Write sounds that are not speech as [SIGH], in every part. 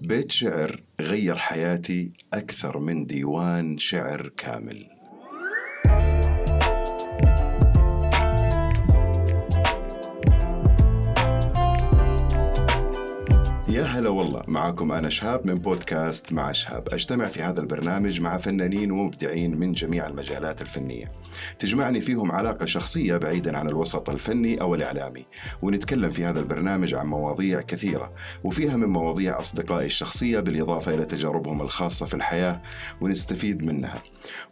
بيت شعر غير حياتي أكثر من ديوان شعر كامل. هلا والله معكم أنا شهاب من بودكاست مع شهاب. أجتمع في هذا البرنامج مع فنانين ومبدعين من جميع المجالات الفنية. تجمعني فيهم علاقة شخصية بعيدا عن الوسط الفني أو الإعلامي. ونتكلم في هذا البرنامج عن مواضيع كثيرة وفيها من مواضيع أصدقائي الشخصية بالإضافة إلى تجاربهم الخاصة في الحياة ونستفيد منها.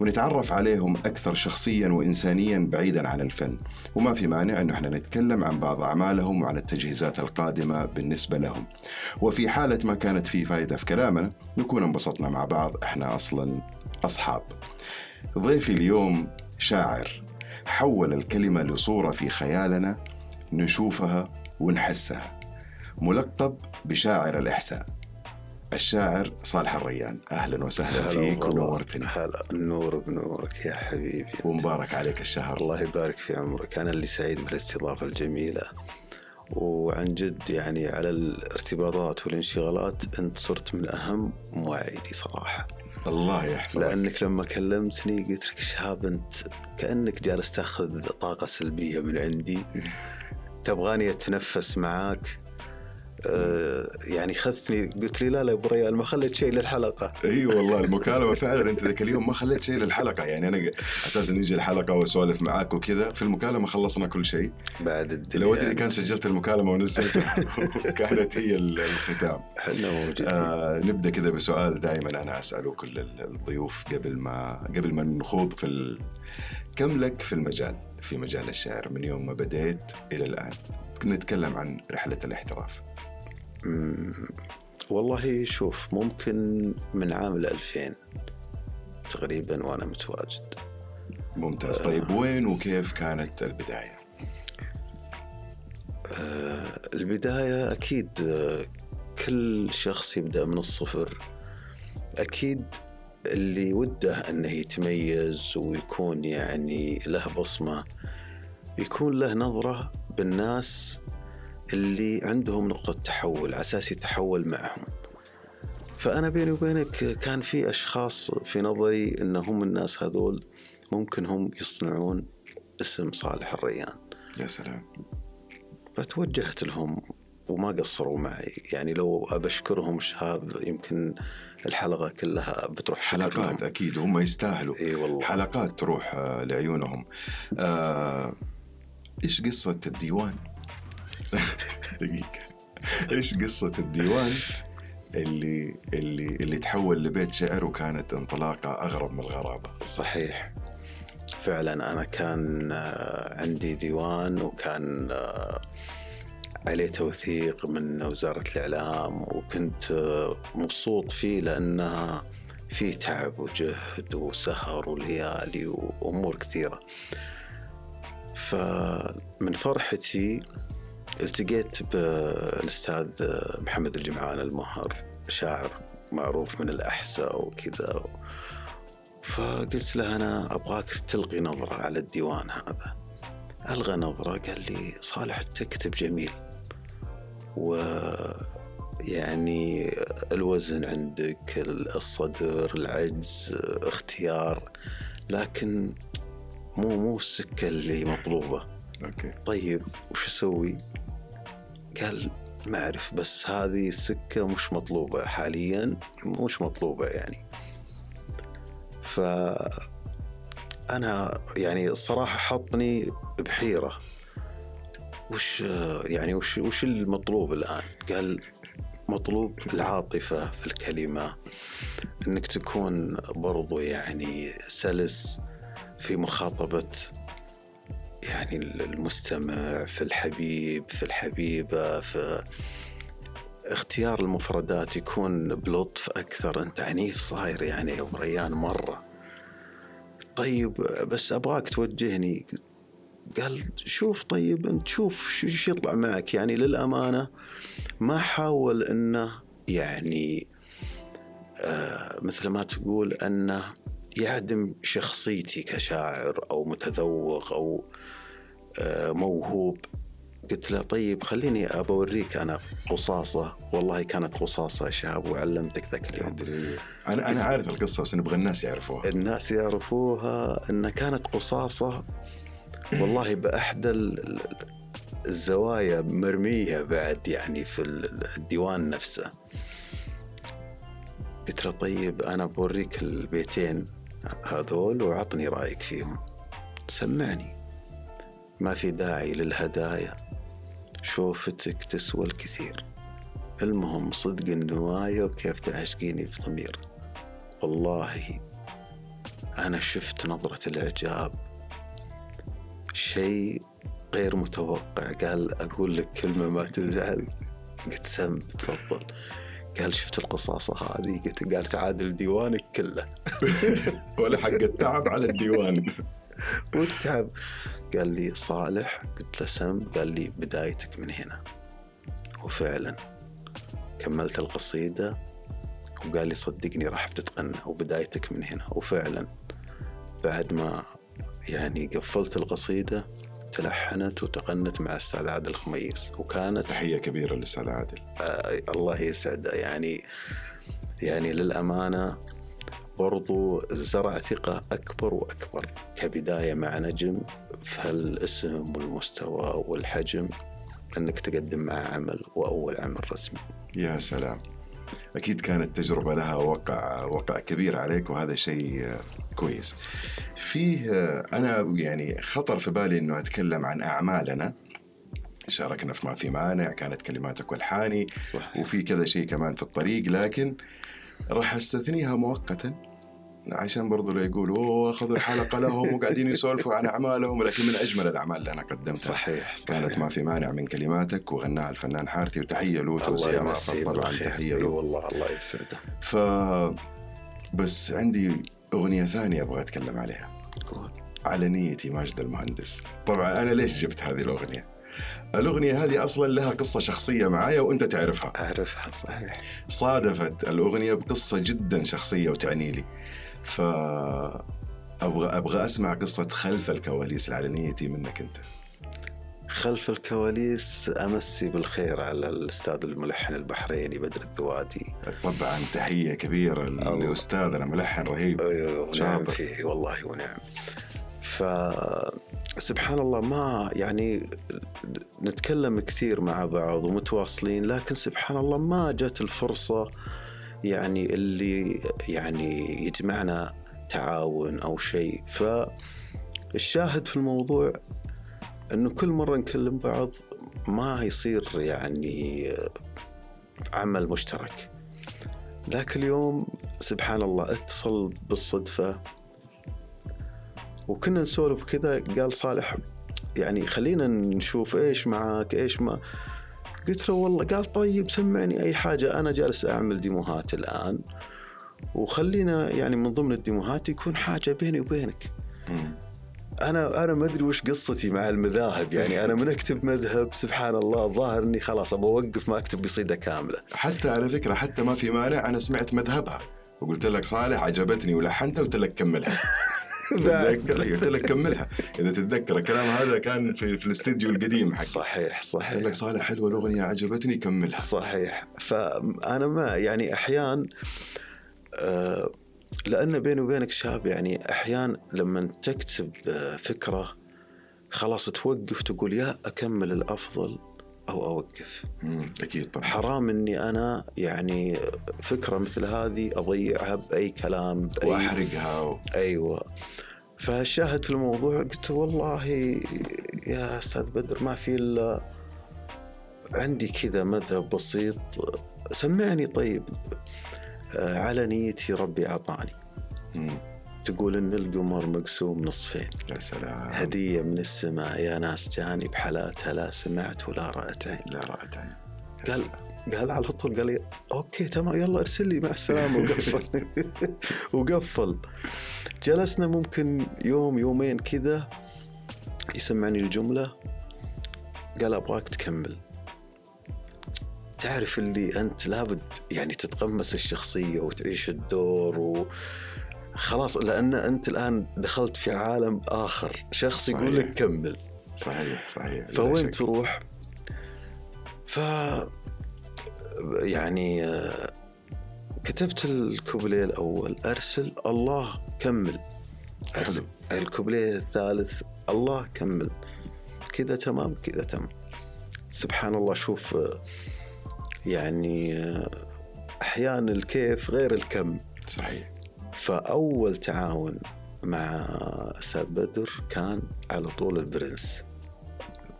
ونتعرف عليهم أكثر شخصيا وإنسانيا بعيدا عن الفن. وما في مانع أنه إحنا نتكلم عن بعض أعمالهم وعن التجهيزات القادمة بالنسبة لهم. وفي حالة ما كانت في فائدة في كلامنا نكون انبسطنا مع بعض إحنا أصلا أصحاب. ضيفي اليوم شاعر حول الكلمة لصورة في خيالنا نشوفها ونحسها. ملقب بشاعر الإحساء. الشاعر صالح الريان. أهلا وسهلا فيك ونورتني. هلا النور بنورك يا حبيبي. ومبارك عليك الشهر. الله يبارك في عمرك. أنا اللي سعيد بالاستضافة الجميلة. وعن جد يعني على الارتباطات والانشغالات انت صرت من أهم مواعيدي صراحة. الله يحفظك. لأنك لما كلمتني قلت لك شهاب أنت كأنك جالس تأخذ طاقة سلبية من عندي. تبغاني أتنفس معاك. يعني خذتني قلت لي لا لا أبو ريال ما خليت شيء للحلقة. إي أيوة والله المكالمة فعلا أنت ذاك اليوم ما خليت شيء للحلقة. يعني أنا أساسا نجي الحلقة وأسولف معاك وكذا. في المكالمة خلصنا كل شيء. بعد الدنيا. لو أدري كان سجلت المكالمة ونزلتها [LAUGHS] كانت هي الختام. إحنا موجودين آه نبدأ كذا بسؤال دائما أنا أسأله كل الضيوف قبل ما قبل ما نخوض في ال... كم لك في المجال في مجال الشعر؟ من يوم ما بديت إلى الآن. نتكلم عن رحلة الاحتراف. والله شوف ممكن من عام 2000 تقريبا وأنا متواجد. ممتاز. طيب وين وكيف كانت البداية؟ آه، البداية أكيد آه، كل شخص يبدأ من الصفر. أكيد اللي وده أنه يتميز ويكون يعني له بصمة يكون له نظرة بالناس اللي عندهم نقطة تحول أساس يتحول معهم. فأنا بيني وبينك كان في أشخاص في نظري أنهم الناس هذول ممكن هم يصنعون اسم صالح الريان. يا سلام. فتوجهت لهم وما قصروا معي. يعني لو أبشكرهم شهاب يمكن الحلقة كلها بتروح حلقات. أكيد هم يستاهلوا. إي والله. حلقات تروح آه، لعيونهم. آه، إيش قصة الديوان؟ [LAUGHS] دقيقة. إيش قصة الديوان اللي اللي اللي تحول لبيت شعر وكانت انطلاقة أغرب من الغرابة؟ صحيح. فعلا أنا كان آه، عندي ديوان وكان آه، عليه توثيق من وزارة الإعلام وكنت آه، مبسوط فيه لأنه فيه تعب وجهد وسهر وليالي وأمور كثيرة. فمن فرحتي التقيت بالأستاذ محمد الجمعان المهر شاعر معروف من الأحساء وكذا. فقلت له أنا أبغاك تلقي نظرة على الديوان هذا. ألغى نظرة قال لي صالح تكتب جميل. و يعني الوزن عندك الصدر العجز اختيار. لكن مو مو السكة اللي مطلوبة أوكي طيب وش أسوي؟ قال ما أعرف بس هذه السكة مش مطلوبة حاليا مش مطلوبة يعني. ف أنا يعني الصراحة حطني بحيرة. وش يعني وش وش المطلوب الآن؟ قال مطلوب العاطفة في الكلمة إنك تكون برضو يعني سلس في مخاطبة يعني المستمع في الحبيب في الحبيبة في اختيار المفردات يكون بلطف أكثر. أنت عنيف صاير يعني أبو ريان مرة؟ طيب بس أبغاك توجهني. قال شوف طيب أنت شوف شو شو يطلع معك. يعني للأمانة ما حاول أنه يعني آه مثل ما تقول أنه يعدم شخصيتي كشاعر أو متذوق أو آه، موهوب. قلت له طيب خليني ابى أوريك أنا قصاصة. والله كانت قصاصة شاب وعلمتك ذاك اليوم. أنا أنا عارف القصة بس نبغى الناس يعرفوها. الناس يعرفوها انها كانت قصاصة. والله بأحدى ال- ال- الزوايا مرمية بعد يعني في ال- الديوان نفسه. قلت له طيب أنا بوريك البيتين. هذول وعطني رأيك فيهم. سمعني. ما في داعي للهدايا. شوفتك تسوى الكثير. المهم صدق النوايا وكيف تعشقيني بضمير. والله أنا شفت نظرة الإعجاب. شيء غير متوقع. قال أقول لك كلمة ما تزعل. قلت سم تفضل. قال شفت القصاصة هذه؟ قلت قال تعادل ديوانك كله. [LAUGHS] ولا حق التعب على الديوان. [LAUGHS] والتعب. قال لي صالح. قلت له سم. قال لي بدايتك من هنا. وفعلا كملت القصيدة. وقال لي صدقني راح بتتقنى وبدايتك من هنا. وفعلا بعد ما يعني قفلت القصيدة تلحنت وتقنت مع أستاذ عادل الخميس وكانت تحية كبيرة للاستاذ عادل. آه، الله يسعده يعني يعني للأمانة برضو زرع ثقة أكبر وأكبر. كبداية مع نجم في هالاسم والمستوى والحجم أنك تقدم معه عمل وأول عمل رسمي. يا سلام. أكيد كانت تجربة لها وقع وقع كبير عليك وهذا شيء آه، كويس. فيه آه، أنا يعني خطر في بالي إنه أتكلم عن أعمالنا. شاركنا في ما في مانع كانت كلماتك والحاني صح وفي كذا شيء كمان في الطريق لكن راح أستثنيها مؤقتا. عشان برضو لا يقولوا أوه أخذوا الحلقة لهم وقاعدين يسولفوا عن أعمالهم. ولكن من أجمل الأعمال اللي أنا قدمتها. صحيح, صحيح. كانت ما في مانع من كلماتك وغناها الفنان حارثي وتحية له توزيع الله يمسيه طبعا تحية إي له. والله الله يسعده. ف بس عندي أغنية ثانية أبغى أتكلم عليها. قول. على نيتي ماجد المهندس. طبعا أنا ليش جبت هذه الأغنية؟ الأغنية هذه أصلا لها قصة شخصية معايا وأنت تعرفها. أعرفها صحيح. صادفت الأغنية بقصة جدا شخصية وتعني لي. ف أبغى أبغى أسمع قصة خلف الكواليس العلنيتي منك أنت خلف الكواليس أمسي بالخير على الأستاذ الملحن البحريني بدر الذوادي طبعا تحية كبيرة الله. لأستاذنا ملحن رهيب أيوة ونعم. فيه والله ونعم ف سبحان الله ما يعني نتكلم كثير مع بعض ومتواصلين لكن سبحان الله ما جت الفرصة يعني اللي يعني يجمعنا تعاون أو شيء. فالشاهد في الموضوع أنه كل مرة نكلم بعض ما يصير يعني عمل مشترك. ذاك اليوم سبحان الله اتصل بالصدفة وكنا نسولف كذا قال صالح يعني خلينا نشوف إيش معاك إيش ما. قلت له والله قال طيب سمعني أي حاجة أنا جالس أعمل ديموهات الآن. وخلينا يعني من ضمن الديموهات يكون حاجة بيني وبينك. أنا أنا ما أدري وش قصتي مع المذاهب يعني أنا من أكتب مذهب سبحان الله ظاهر إني خلاص ابى أوقف ما أكتب قصيدة كاملة. حتى على فكرة حتى ما في مانع أنا سمعت مذهبها. وقلت لك صالح عجبتني ولحنتها وقلت لك كملها. [LAUGHS] [LAUGHS] تتذكر قلت لك كملها. إذا تتذكر الكلام هذا كان في, في الاستديو القديم حق صحيح قلت صحيح لك صالح حلوة الأغنية عجبتني كملها. صحيح. فأنا ما يعني أحيان آه، لأن بيني وبينك شاب يعني أحيان لما تكتب آه، فكرة خلاص توقف تقول يا أكمل الأفضل أو أوقف. أكيد طبعا. حرام إني أنا يعني فكرة مثل هذه أضيعها بأي كلام بأي وأحرقها و... أيوه. فالشاهد في الموضوع قلت والله يا أستاذ بدر ما في إلا عندي كذا مذهب بسيط. سمعني طيب. آه، على نيتي ربي أعطاني. تقول إن القمر مقسوم نصفين. يا سلام. هدية من السماء يا ناس جاني بحالاتها لا سمعت ولا رأت عين لا رأت عين قال. قال على طول قال لي أوكي تمام يلا ارسل لي مع السلامة. وقفل. [LAUGHS] وقفل. جلسنا ممكن يوم يومين كذا يسمعني الجملة. قال أبغاك تكمل. تعرف اللي أنت لابد يعني تتقمص الشخصية وتعيش الدور و خلاص لأن أنت الآن دخلت في عالم آخر. شخص يقول. لك كمل. صحيح صحيح فوين. تروح؟ ف يعني آه، كتبت الكوبليه الأول أرسل الله كمل. أرسل. الكوبليه الثالث الله كمل. كذا تمام كذا تمام. سبحان الله شوف آه، يعني آه، أحيانا الكيف غير الكم. صحيح. فأول تعاون مع أستاذ بدر كان على طول البرنس.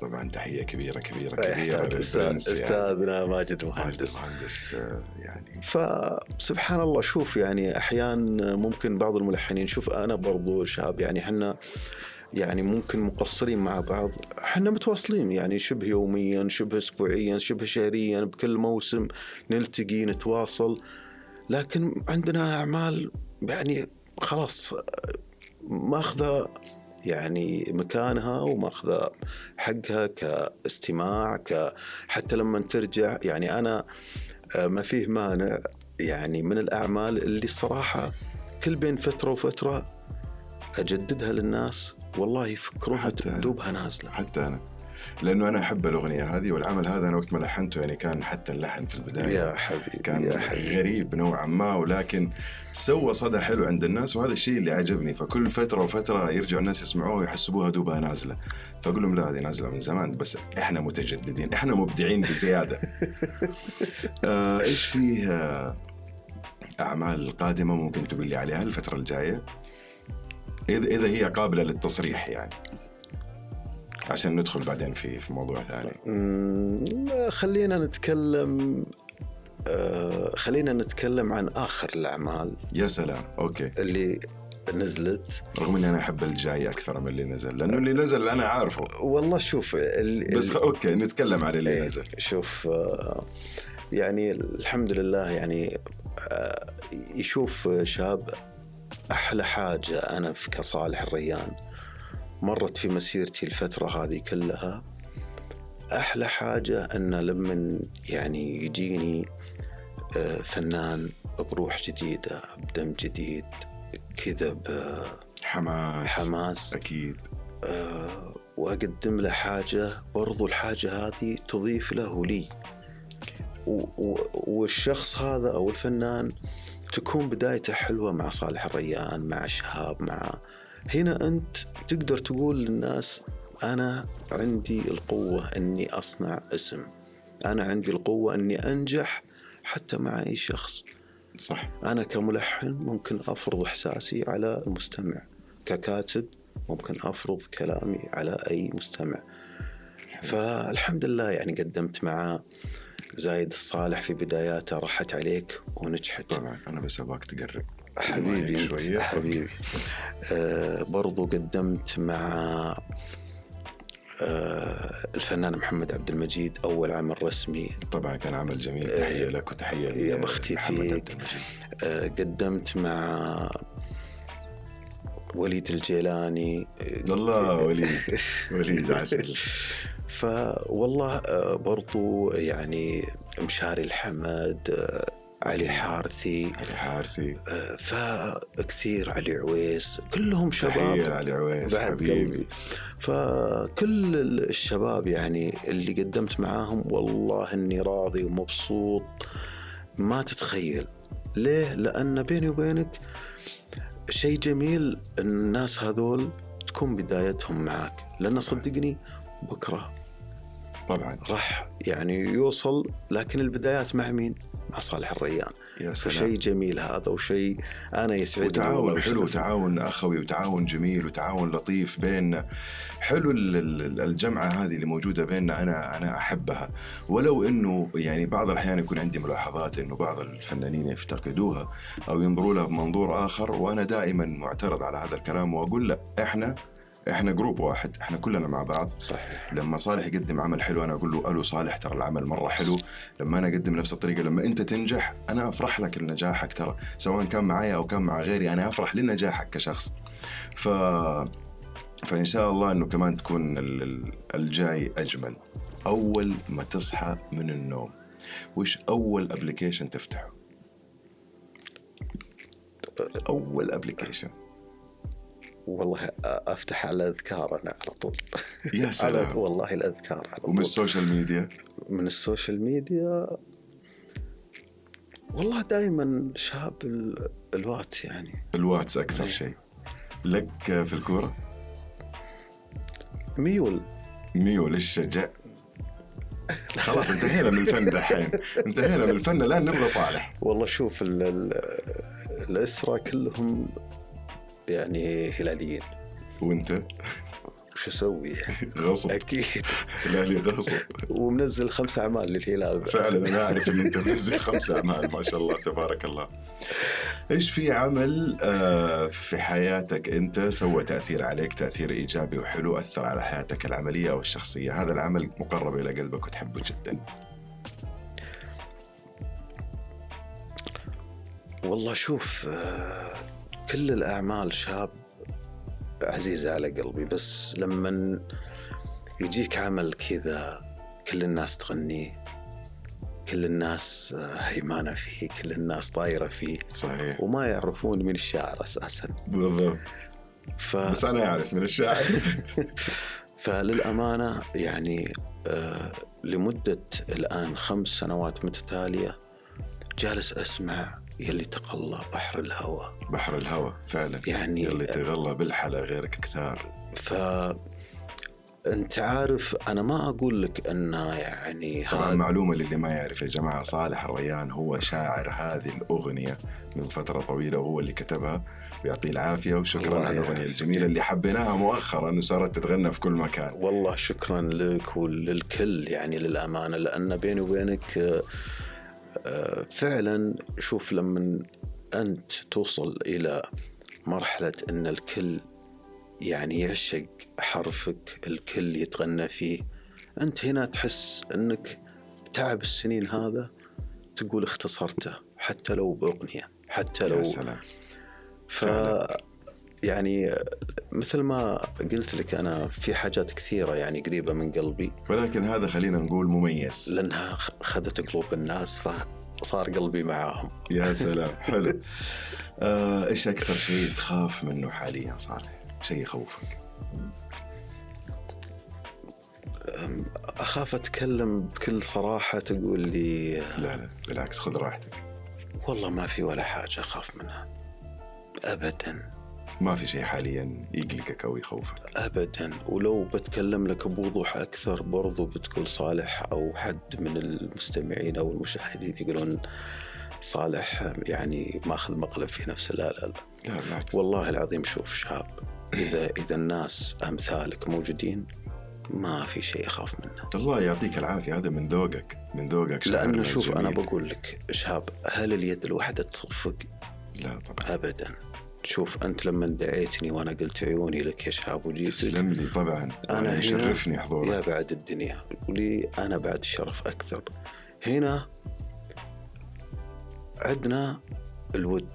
طبعا تحية كبيرة كبيرة كبيرة يحتاج أستاذ يعني. أستاذنا ماجد مهندس. مهندس مهندس آه، يعني. فسبحان الله شوف يعني أحيانا ممكن بعض الملحنين شوف أنا برضو شاب يعني إحنا يعني ممكن مقصرين مع بعض إحنا متواصلين يعني شبه يوميا شبه اسبوعيا شبه شهريا بكل موسم نلتقي نتواصل. لكن عندنا أعمال يعني خلاص ماخذة يعني مكانها وماخذة حقها كاستماع ك حتى لما ترجع يعني أنا آه، ما فيه مانع يعني من الأعمال اللي الصراحه كل بين فترة وفترة أجددها للناس. والله يفكرون. دوبها نازلة. حتى أنا. لأنه أنا أحب الأغنية هذه والعمل هذا أنا وقت ما لحنته يعني كان حتى اللحن في البداية يا حبيبي كان يا حبيبي. غريب نوعا ما ولكن سوى صدى حلو عند الناس وهذا الشيء اللي عجبني. فكل فترة وفترة يرجعوا الناس يسمعوه ويحسبوها دوبها نازلة. فأقول لهم لا هذه نازلة من زمان بس إحنا متجددين إحنا مبدعين بزيادة. [LAUGHS] آه إيش فيه آه أعمال قادمة ممكن تقول لي عليها الفترة الجاية؟ اذا إذا هي قابلة للتصريح يعني. عشان ندخل بعدين في في موضوع ثاني. خلينا نتكلم آه، خلينا نتكلم عن آخر الأعمال. يا سلام. okay. اللي نزلت. رغم إني أنا أحب الجاي أكثر من اللي نزل لأنه اللي نزل أنا عارفه. والله شوف ال- بس. okay نتكلم عن اللي إيه، نزل. شوف آه، يعني الحمد لله يعني آه، يشوف شهاب أحلى حاجة أنا في كصالح الريان. مرت في مسيرتي الفترة هذه كلها أحلى حاجة أن لما يعني يجيني آه، فنان بروح جديده بدم جديد كذا حماس بحماس أكيد. آه، وأقدم له حاجة برضو الحاجة هذه تضيف له لي. والشخص هذا أو الفنان تكون بدايته حلوة مع صالح الريان مع شهاب مع هنا أنت تقدر تقول للناس أنا عندي القوة إني أصنع اسم. أنا عندي القوة إني أنجح حتى مع اي شخص. صح. أنا كملحن ممكن أفرض إحساسي على المستمع. ككاتب ممكن أفرض كلامي على أي مستمع. فالحمد لله يعني قدمت مع زايد الصالح في بداياته راحت عليك ونجحت. طبعا أنا بس أبغاك تقرب. حبيبي شوية. حبيبي. آه برضو قدمت مع آه الفنان محمد عبد المجيد أول عمل رسمي. طبعا كان عمل جميل تحية لك وتحية يا بختي فيك. آه قدمت مع وليد الجيلاني. الله وليد وليد [LAUGHS] عسل. فوالله آه، برضو يعني مشاري الحمد آه، علي حارثي. علي حارثي. آه، فكثير علي عويس كلهم شباب. لعلي عويس بعد حبيبي. قلبي. فكل الشباب يعني اللي قدمت معاهم والله إني راضي ومبسوط. ما تتخيل. ليه؟ لأن بيني وبينك شيء جميل إن الناس هذول تكون بدايتهم معك. لأن صدقني بكرة طبعا. راح يعني يوصل لكن البدايات مع مين؟ مع صالح الريان. يا سلام. فشيء جميل هذا وشيء أنا يسعدني وتعاون حلو. وتعاون أخوي وتعاون جميل وتعاون لطيف بيننا حلو ال- ال- الجمعة هذه اللي موجودة بيننا أنا أنا أحبها. ولو إنه يعني بعض الأحيان يكون عندي ملاحظات إنه بعض الفنانين يفتقدوها أو ينظروا لها بمنظور آخر وأنا دائما معترض على هذا الكلام وأقول لا إحنا إحنا group واحد إحنا كلنا مع بعض. صحيح. لما صالح يقدم عمل حلو أنا أقول له ألو صالح ترى العمل مرة حلو. لما أنا أقدم نفس الطريقة لما أنت تنجح أنا أفرح لك لنجاحك ترى. سواء كان معايا أو كان مع غيري أنا أفرح لنجاحك كشخص. ف فإن شاء الله إنه كمان تكون ال- ال- الجاي أجمل. أول ما تصحى من النوم وش أول application تفتحه؟ أول application والله أفتح على الاذكار أنا على طول. يا [LAUGHS] على سلام. والله الأذكار على ومن طول. ال social media؟ من ال social media والله دائما شهاب ال- ال Whats يعني. الواتس أكثر شيء. لك في الكورة؟ ميول. ميول الشجع خلاص انتهينا من الفن دحين. انتهينا من الفن الان نبغى صالح. والله شوف ال- ال- الإسرة كلهم يعني هلاليين وانت وش أسوي يعني؟ غصب أكيد الاهلي غصب ومنزل خمس أعمال للهلال. فعلا أنا أعرف إن أنت منزل خمس أعمال ما شاء الله تبارك الله. إيش في عمل آه، في حياتك أنت سوى تأثير عليك تأثير إيجابي وحلو أثر على حياتك العملية أو الشخصية، هذا العمل مقرب إلى قلبك وتحبه جدا. والله شوف آه، كل الأعمال شاب عزيزه على قلبي بس لما يجيك عمل كذا كل الناس تغنيه كل الناس آه، هيمانة فيه كل الناس طايرة فيه صحيح. وما يعرفون من الشاعر أساسا. بالضبط. ف... بس أنا أعرف من الشاعر [LAUGHS] فللأمانة يعني آه لمدة الآن خمس سنوات متتالية جالس أسمع يلي تقلى بحر الهوى. بحر الهوى فعلا. يعني اللي تغلى بالحلا غيرك كثار ف أنت عارف أنا ما أقول لك أن يعني طبعا هذا معلومة للي ما يعرف يا جماعة صالح الريان هو شاعر هذه الأغنية من فترة طويلة وهو اللي كتبها. ويعطيه العافية وشكرا على الأغنية يعافيك. الجميلة اللي حبيناها مؤخرا وصارت تتغنى في كل مكان. والله شكرا لك وللكل يعني للأمانة لأن بيني وبينك فعلا شوف لما أنت توصل إلى مرحلة أن الكل يعني يعشق حرفك الكل يتغنى فيه أنت هنا تحس أنك تعب السنين هذا تقول اختصرته حتى لو بأغنية حتى لو يا سلام. ف يعني مثل ما قلت لك أنا في حاجات كثيرة يعني قريبة من قلبي. ولكن هذا خلينا نقول مميز. لأنها اخذت قلوب الناس فصار قلبي معاهم. يا [LAUGHS] سلام. حلو. آه، إيش أكثر شيء تخاف منه حاليا صالح؟ شيء يخوفك. أخاف أتكلم بكل صراحة تقول لي لا لا بالعكس خذ راحتك. والله ما في ولا حاجة أخاف منها. ابدا. ما في شيء حاليا يقلقك أو يخوفك. ابدا. ولو بتكلم لك بوضوح أكثر برضو بتقول صالح أو حد من المستمعين أو المشاهدين يقولون صالح يعني ماخذ مقلب في نفسه. لا لا لا. لا بالعكس. والله العظيم شوف شاب إذا إذا الناس أمثالك موجودين ما في شيء اخاف منه. الله يعطيك العافية. هذا من ذوقك من ذوقك لأنه شوف أنا. بقول لك شاب هل اليد الواحدة تصفق؟ لا طبعا. ابدا. شوف أنت لما دعيتني وأنا قلت عيوني لك يا شاب وجيتك تسلم لي طبعا. هنا يشرفني يا حضورك بعد الدنيا. ولي أنا بعد الشرف أكثر. هنا عندنا الود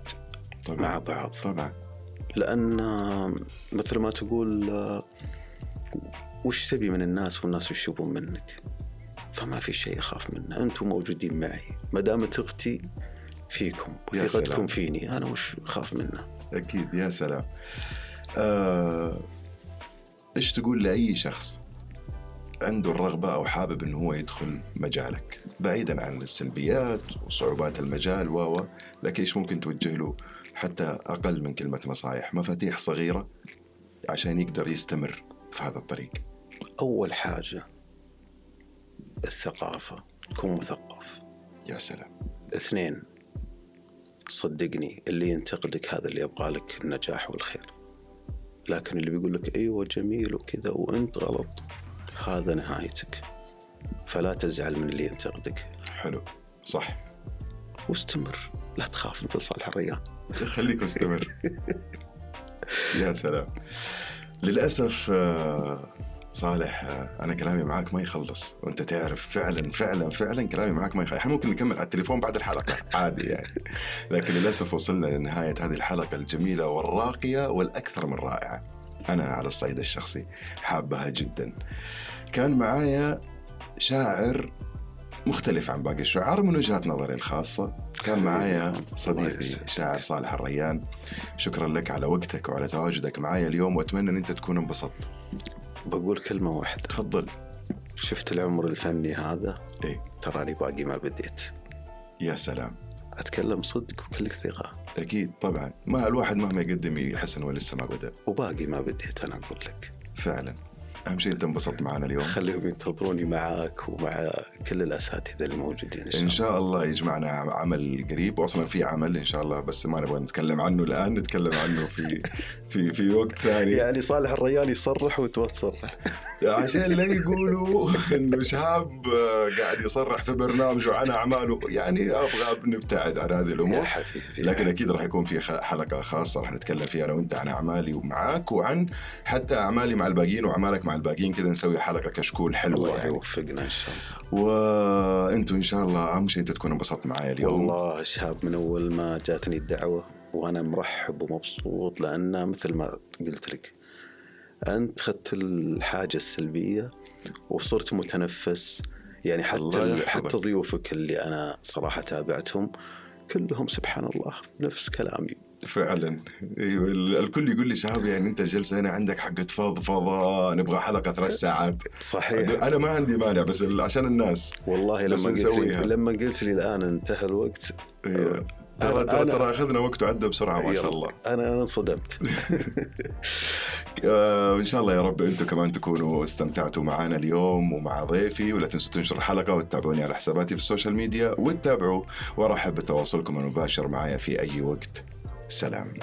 طبعا. مع بعض. طبعا. لأن مثل ما تقول وش تبي من الناس والناس وش يبون منك؟ فما في شيء اخاف منه. أنتم موجودين معي. ما دام ثقتي فيكم يا وثقتكم. فيني أنا وش أخاف منه؟ أكيد يا سلام. آه، إيش تقول لأي شخص عنده الرغبة أو حابب أنه هو يدخل مجالك؟ بعيدا عن السلبيات وصعوبات المجال و و لكن إيش ممكن توجه له حتى أقل من كلمة نصائح مفاتيح صغيرة عشان يقدر يستمر في هذا الطريق. أول حاجة الثقافة تكون مثقف. يا سلام. اثنين صدقني اللي ينتقدك هذا اللي يبغى لك النجاح والخير. لكن اللي بيقول لك إيوه جميل وكذا وأنت غلط هذا نهايتك. فلا تزعل من اللي ينتقدك. حلو صح. واستمر لا تخاف مثل صالح الريان. [LAUGHS] خليك مستمر. يا سلام. للأسف آه، صالح آه، أنا كلامي معاك ما يخلص. وأنت تعرف فعلا فعلا فعلا كلامي معاك ما يخلص إحنا ممكن نكمل على التليفون بعد الحلقة [LAUGHS] عادي يعني. لكن للأسف وصلنا لنهاية هذه الحلقة الجميلة والراقية والأكثر من رائعة. أنا على الصعيد الشخصي حابها جدا. كان معايا شاعر مختلف عن باقي الشعراء من وجهة نظري الخاصة. كان معايا صديقي شاعر صالح الريان. شكرا لك على وقتك وعلى تواجدك معايا اليوم وأتمنى إن أنت تكون انبسطت. بقول كلمة واحدة. تفضل. شفت العمر الفني هذا؟ إيه. تراني باقي ما بديت. يا سلام. أتكلم صدق وكل ثقة. أكيد طبعا. ما الواحد مهما يقدم يحس إنه لسه ما بدأ. وباقي ما بديت أنا أقول لك. فعلا. أهم شيء أنت انبسطت معنا اليوم. خليهم ينتظروني معاك ومع كل الأساتذة اللي موجودين إن شاء إن الله. شاء الله يجمعنا عمل قريب واصلا في عمل إن شاء الله بس ما نبغى نتكلم عنه الآن نتكلم عنه في في في وقت ثاني. يعني صالح الريان يصرح وتبغى تصرح عشان لا يقولوا إنه شهاب آه، قاعد يصرح في برنامجه عن أعماله. يعني أبغى نبتعد عن هذه الأمور. لكن أكيد راح يكون في حلقة خاصة راح نتكلم فيها أنا وأنت عن أعمالي ومعاك وعن حتى أعمالي مع الباقيين وأعمالك مع الباقيين. كذا نسوي حلقة كشكول حلوة الله يعني. يوفقنا إن شاء الله. وأنتم إن شاء الله أهم شيء أنت تكون انبسطت معايا اليوم. والله شهاب من أول ما جاتني الدعوة وأنا مرحب ومبسوط لأن مثل ما قلت لك أنت خدت الحاجة السلبية وصرت متنفس. يعني حتى. حتى ضيوفك اللي أنا صراحة تابعتهم كلهم سبحان الله نفس كلامي. فعلا. أيوه ال- الكل يقول لي شهاب يعني أنت جلسة هنا عندك حقه فضفضه نبغى حلقة ثلاث ساعات. صحيح. أنا ما عندي مانع بس عشان الناس. والله لما قلت. لي لما قلت لي الآن انتهى الوقت أيوه. ترى أنا- ترى أخذنا وقت وعدى بسرعة ما شاء. الله. أنا أنا انصدمت. [LAUGHS] آه، إن شاء الله يا رب أنتم كمان تكونوا استمتعتوا معنا اليوم ومع ضيفي ولا تنسوا تنشروا الحلقة وتتابعوني على حساباتي في السوشيال ميديا وتتابعوا وأرحب بتواصلكم المباشر معايا في أي وقت. سلام.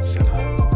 سلام.